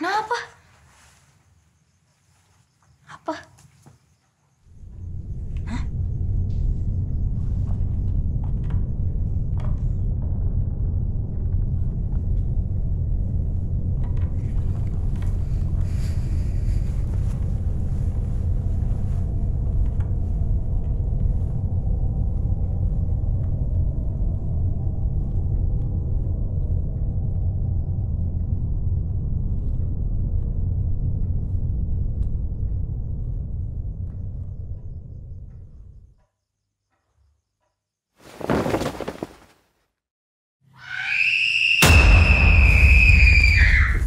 Kenapa?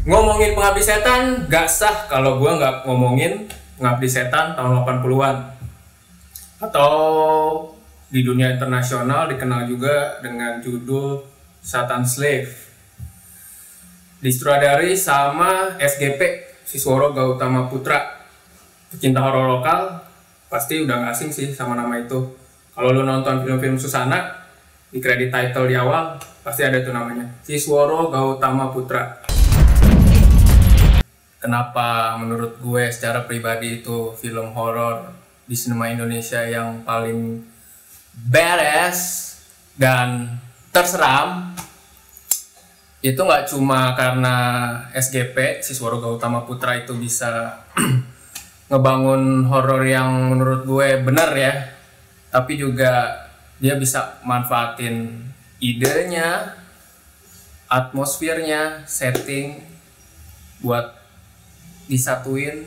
Ngomongin pengabdi setan gak sah kalau gua nggak ngomongin pengabdi setan tahun 80-an. Atau di dunia internasional dikenal juga dengan judul Satan Slave. Disutradari sama SGP Sisworo Gautama Putra. Pecinta horor lokal pasti udah gak asing sih sama nama itu. Kalau lu nonton film-film Susana di kredit title di awal pasti ada tuh namanya Sisworo Gautama Putra kenapa menurut gue secara pribadi itu film horor di sinema Indonesia yang paling beres dan terseram itu nggak cuma karena SGP Sisworo Gautama Putra itu bisa ngebangun horor yang menurut gue bener ya tapi juga dia bisa manfaatin idenya atmosfernya setting buat disatuin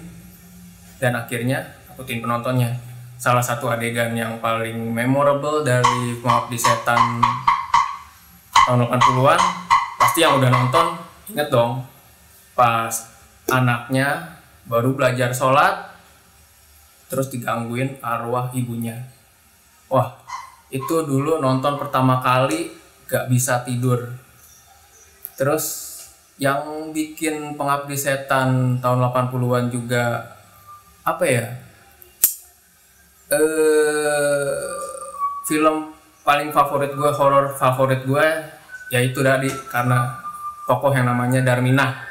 dan akhirnya akutin penontonnya. Salah satu adegan yang paling memorable dari Pengabdi Setan tahun 80-an pasti yang udah nonton inget dong pas anaknya baru belajar sholat terus digangguin arwah ibunya. Wah itu dulu nonton pertama kali gak bisa tidur. Terus yang bikin pengabdi setan tahun 80-an juga apa ya? Eh film paling favorit gue horor favorit gue yaitu tadi karena tokoh yang namanya Darmina.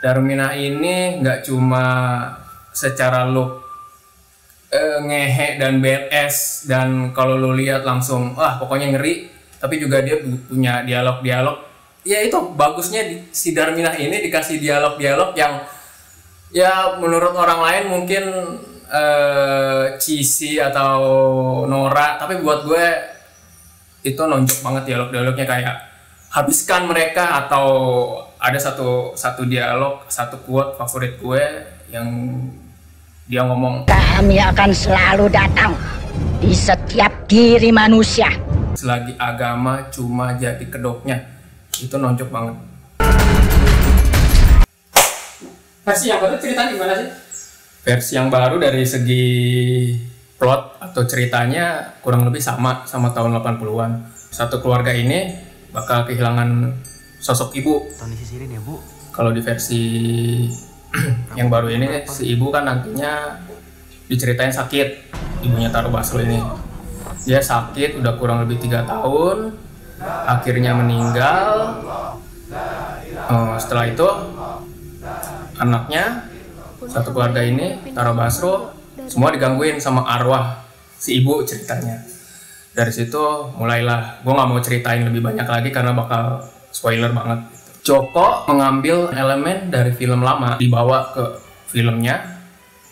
Darmina ini nggak cuma secara look eh, ngehe dan BS dan kalau lo lihat langsung wah pokoknya ngeri tapi juga dia punya dialog-dialog ya itu bagusnya di, si Darminah ini dikasih dialog-dialog yang ya menurut orang lain mungkin uh, cheesy atau Nora tapi buat gue itu nonjok banget dialog-dialognya kayak habiskan mereka atau ada satu satu dialog satu quote favorit gue yang dia ngomong Kami akan selalu datang di setiap diri manusia. selagi agama cuma jadi kedoknya itu nonjok banget. Versi yang baru cerita gimana sih? Versi yang baru dari segi plot atau ceritanya kurang lebih sama sama tahun 80-an satu keluarga ini bakal kehilangan sosok ibu. Tony sisirin ya bu. Kalau di versi yang baru ini si ibu kan nantinya diceritain sakit. Ibunya taruh basro ini. Dia sakit udah kurang lebih tiga tahun akhirnya meninggal. Eh, setelah itu anaknya satu keluarga ini taruh basro semua digangguin sama arwah si ibu ceritanya. Dari situ mulailah gue nggak mau ceritain lebih banyak lagi karena bakal spoiler banget. Joko mengambil elemen dari film lama dibawa ke filmnya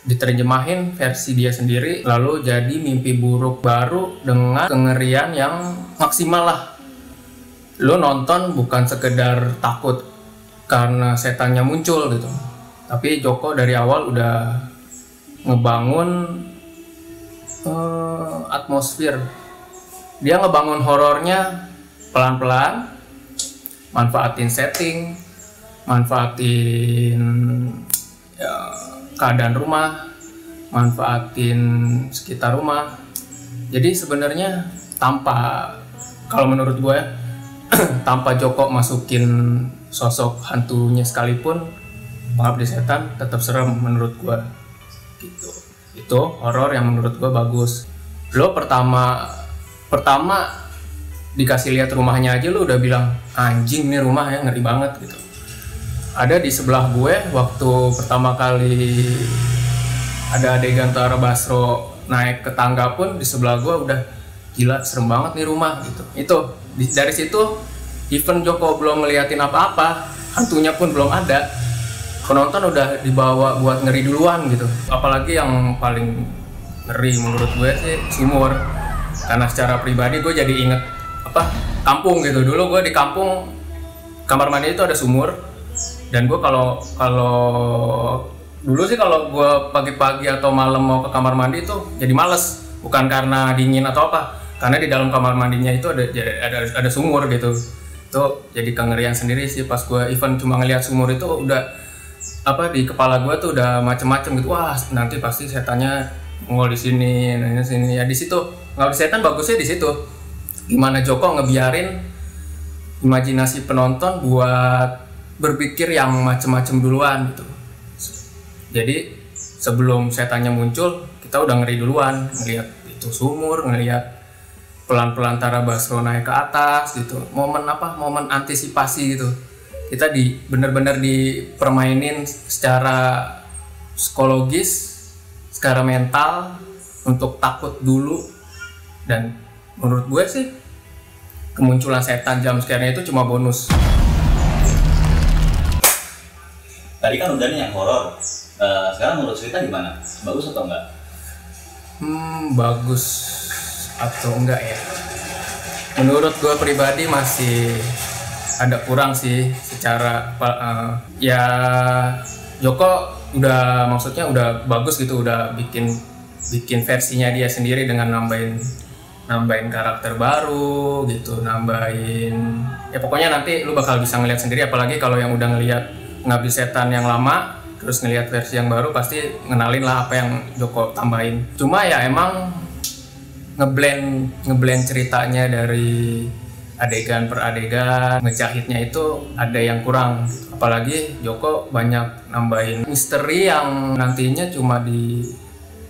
diterjemahin versi dia sendiri lalu jadi mimpi buruk baru dengan kengerian yang maksimal lah lo nonton bukan sekedar takut karena setannya muncul gitu. Tapi Joko dari awal udah ngebangun eh, atmosfer. Dia ngebangun horornya pelan-pelan manfaatin setting manfaatin ya, keadaan rumah manfaatin sekitar rumah. Jadi sebenarnya tanpa kalau menurut gue ya, tanpa Joko masukin sosok hantunya sekalipun pengabdi setan tetap serem menurut gue gitu. Itu horor yang menurut gue bagus. Lo pertama pertama dikasih lihat rumahnya aja lo udah bilang anjing nih rumah ya ngeri banget gitu. Ada di sebelah gue waktu pertama kali ada adegan Tara Basro naik ke tangga pun di sebelah gue udah gila serem banget nih rumah gitu. Itu dari situ even Joko belum ngeliatin apa-apa hantunya pun belum ada. Penonton udah dibawa buat ngeri duluan gitu. Apalagi yang paling ngeri menurut gue sih sumur. Karena secara pribadi gue jadi inget apa kampung gitu. Dulu gue di kampung kamar mandi itu ada sumur. Dan gue kalau kalau dulu sih kalau gue pagi-pagi atau malam mau ke kamar mandi itu jadi males. Bukan karena dingin atau apa karena di dalam kamar mandinya itu ada ada ada sumur gitu. Itu jadi kengerian sendiri sih pas gue even cuma ngelihat sumur itu udah apa di kepala gue tuh udah macem-macem gitu. Wah nanti pasti setannya ngol di sini di sini. Ya di situ. Nggak setan bagusnya di situ. Gimana Joko ngebiarin imajinasi penonton buat berpikir yang macem-macem duluan gitu. Jadi sebelum setannya muncul kita udah ngeri duluan. Ngelihat itu sumur ngelihat pelan-pelan Tara Basro naik ke atas gitu momen apa momen antisipasi gitu kita di bener-bener dipermainin secara psikologis secara mental untuk takut dulu dan menurut gue sih kemunculan setan jam sekarang itu cuma bonus Tadi kan udah nih yang horor. Eh, sekarang menurut cerita gimana? Bagus atau enggak? Hmm, bagus atau enggak ya? Menurut gue pribadi masih ada kurang sih secara eh, ya Joko udah maksudnya udah bagus gitu udah bikin bikin versinya dia sendiri dengan nambahin nambahin karakter baru gitu nambahin ya pokoknya nanti lu bakal bisa ngeliat sendiri apalagi kalau yang udah ngeliat ngabdi setan yang lama terus ngeliat versi yang baru pasti ngenalin lah apa yang Joko tambahin cuma ya emang ngeblend ngeblend ceritanya dari adegan per adegan ngejahitnya itu ada yang kurang. Apalagi Joko banyak nambahin misteri yang nantinya cuma di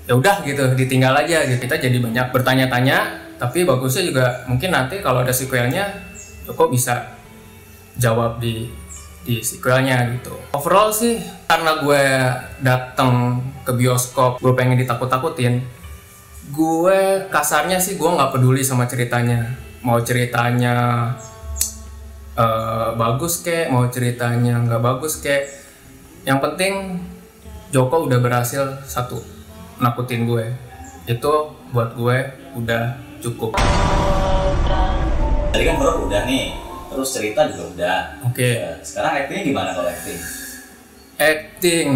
ya udah gitu ditinggal aja gitu. Kita jadi banyak bertanya-tanya tapi bagusnya juga mungkin nanti kalau ada sequelnya Joko bisa jawab di di sequelnya gitu. Overall sih karena gue datang ke bioskop gue pengen ditakut-takutin gue kasarnya sih gue nggak peduli sama ceritanya mau ceritanya eh, bagus kek mau ceritanya nggak bagus kek yang penting Joko udah berhasil satu nakutin gue itu buat gue udah cukup Tadi kan horor udah nih. Terus cerita juga udah. oke Eh, sekarang actingnya gimana kalau acting? acting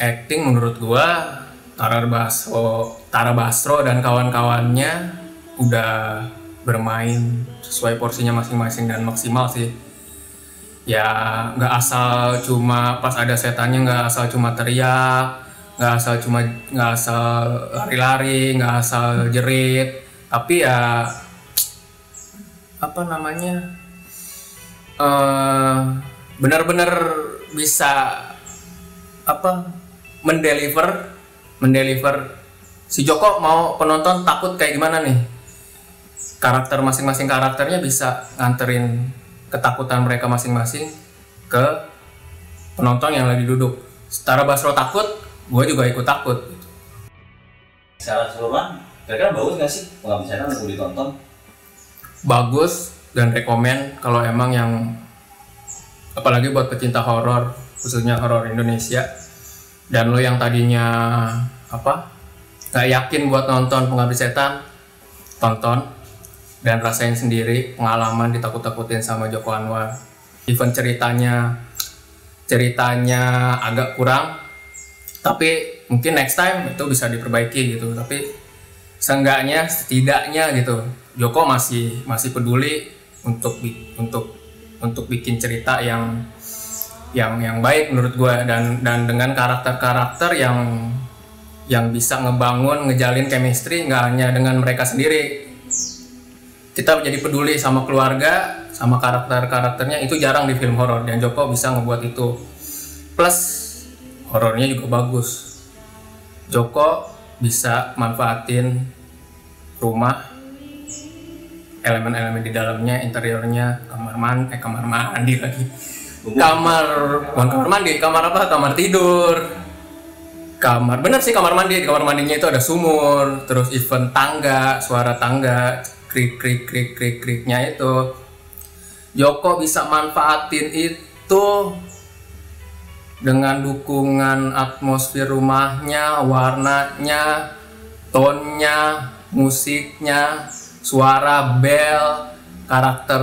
acting menurut gua Tara Basro Tara Basro dan kawan-kawannya udah bermain sesuai porsinya masing-masing dan maksimal sih. Ya nggak asal cuma pas ada setannya nggak asal cuma teriak nggak asal cuma nggak asal lari-lari nggak asal jerit. Tapi ya apa namanya eh benar-benar bisa apa mendeliver mendeliver si Joko mau penonton takut kayak gimana nih? Karakter masing-masing karakternya bisa nganterin ketakutan mereka masing-masing ke penonton yang lagi duduk. Setara Basro takut gue juga ikut takut. Secara keseluruhan, kira-kira bagus nggak sih? Pengabdi setan untuk ditonton? bagus dan rekomen kalau emang yang apalagi buat pecinta horor khususnya horor Indonesia. Dan lo yang tadinya apa nggak yakin buat nonton pengabdi setan tonton dan rasain sendiri pengalaman ditakut-takutin sama Joko Anwar. Even ceritanya ceritanya agak kurang tapi mungkin next time itu bisa diperbaiki gitu. Tapi seenggaknya setidaknya gitu Joko masih masih peduli untuk untuk untuk bikin cerita yang yang yang baik menurut gue dan dan dengan karakter-karakter yang yang bisa ngebangun ngejalin chemistry nggak hanya dengan mereka sendiri. Kita menjadi peduli sama keluarga sama karakter-karakternya itu jarang di film horor dan Joko bisa ngebuat itu. Plus horornya juga bagus. Joko bisa manfaatin rumah elemen-elemen di dalamnya interiornya kamar mandi eh kamar mandi lagi. Kamar bukan kamar mandi kamar apa? Kamar tidur kamar bener sih kamar mandi di kamar mandinya itu ada sumur terus event tangga suara tangga krik krik krik krik kriknya itu. Joko bisa manfaatin itu dengan dukungan atmosfer rumahnya warnanya tonnya musiknya suara bel karakter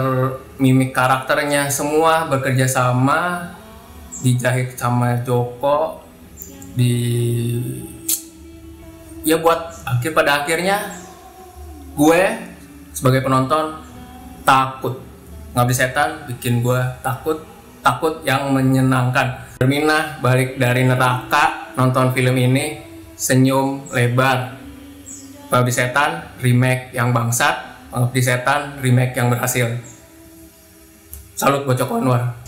mimik karakternya semua bekerja sama dijahit sama Joko di ya buat akhir pada akhirnya gue sebagai penonton takut. Ngabdi setan bikin gue takut takut yang menyenangkan. Berminah balik dari neraka nonton film ini senyum lebar. Pengabdi Setan remake yang bangsat. Pengabdi Setan remake yang berhasil. Salut buat Joko Anwar